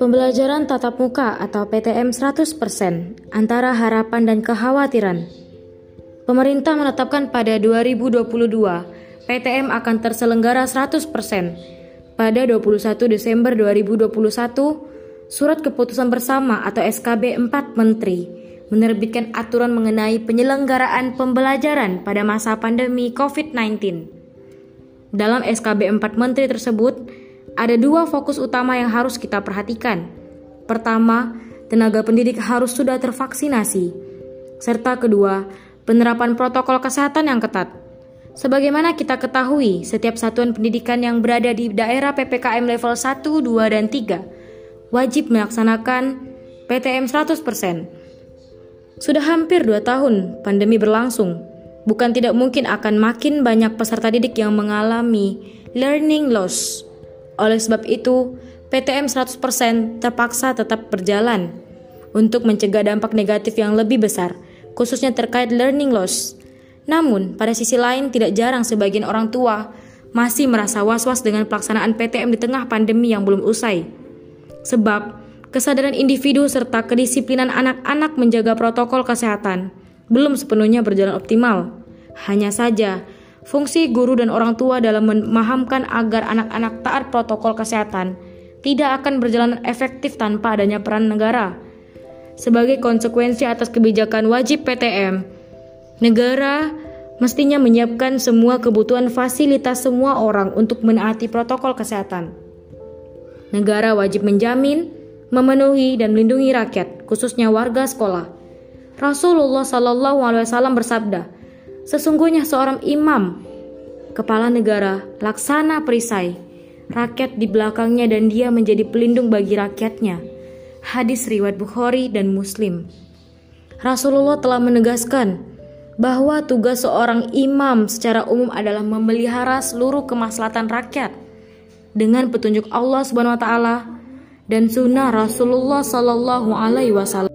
Pembelajaran tatap muka atau PTM 100% antara harapan dan kekhawatiran. Pemerintah menetapkan pada 2022 PTM akan terselenggara 100% pada 21 Desember 2021 Surat Keputusan Bersama atau SKB 4 Menteri menerbitkan aturan mengenai penyelenggaraan pembelajaran pada masa pandemi COVID-19. Dalam SKB 4 Menteri tersebut, ada dua fokus utama yang harus kita perhatikan. Pertama, tenaga pendidik harus sudah tervaksinasi, serta kedua, penerapan protokol kesehatan yang ketat. Sebagaimana kita ketahui, setiap satuan pendidikan yang berada di daerah PPKM level 1, 2, dan 3 wajib melaksanakan PTM 100%. Sudah hampir dua tahun pandemi berlangsung, bukan tidak mungkin akan makin banyak peserta didik yang mengalami learning loss oleh sebab itu, PTM 100% terpaksa tetap berjalan untuk mencegah dampak negatif yang lebih besar, khususnya terkait learning loss. Namun, pada sisi lain tidak jarang sebagian orang tua masih merasa was-was dengan pelaksanaan PTM di tengah pandemi yang belum usai. Sebab, kesadaran individu serta kedisiplinan anak-anak menjaga protokol kesehatan belum sepenuhnya berjalan optimal. Hanya saja, Fungsi guru dan orang tua dalam memahamkan agar anak-anak taat protokol kesehatan tidak akan berjalan efektif tanpa adanya peran negara. Sebagai konsekuensi atas kebijakan wajib PTM, negara mestinya menyiapkan semua kebutuhan fasilitas semua orang untuk menaati protokol kesehatan. Negara wajib menjamin, memenuhi dan melindungi rakyat, khususnya warga sekolah. Rasulullah Shallallahu Wasallam bersabda, Sesungguhnya seorang imam, kepala negara, laksana perisai, rakyat di belakangnya dan dia menjadi pelindung bagi rakyatnya. Hadis riwayat Bukhari dan Muslim. Rasulullah telah menegaskan bahwa tugas seorang imam secara umum adalah memelihara seluruh kemaslahatan rakyat dengan petunjuk Allah Subhanahu wa taala dan sunnah Rasulullah Sallallahu alaihi wasallam.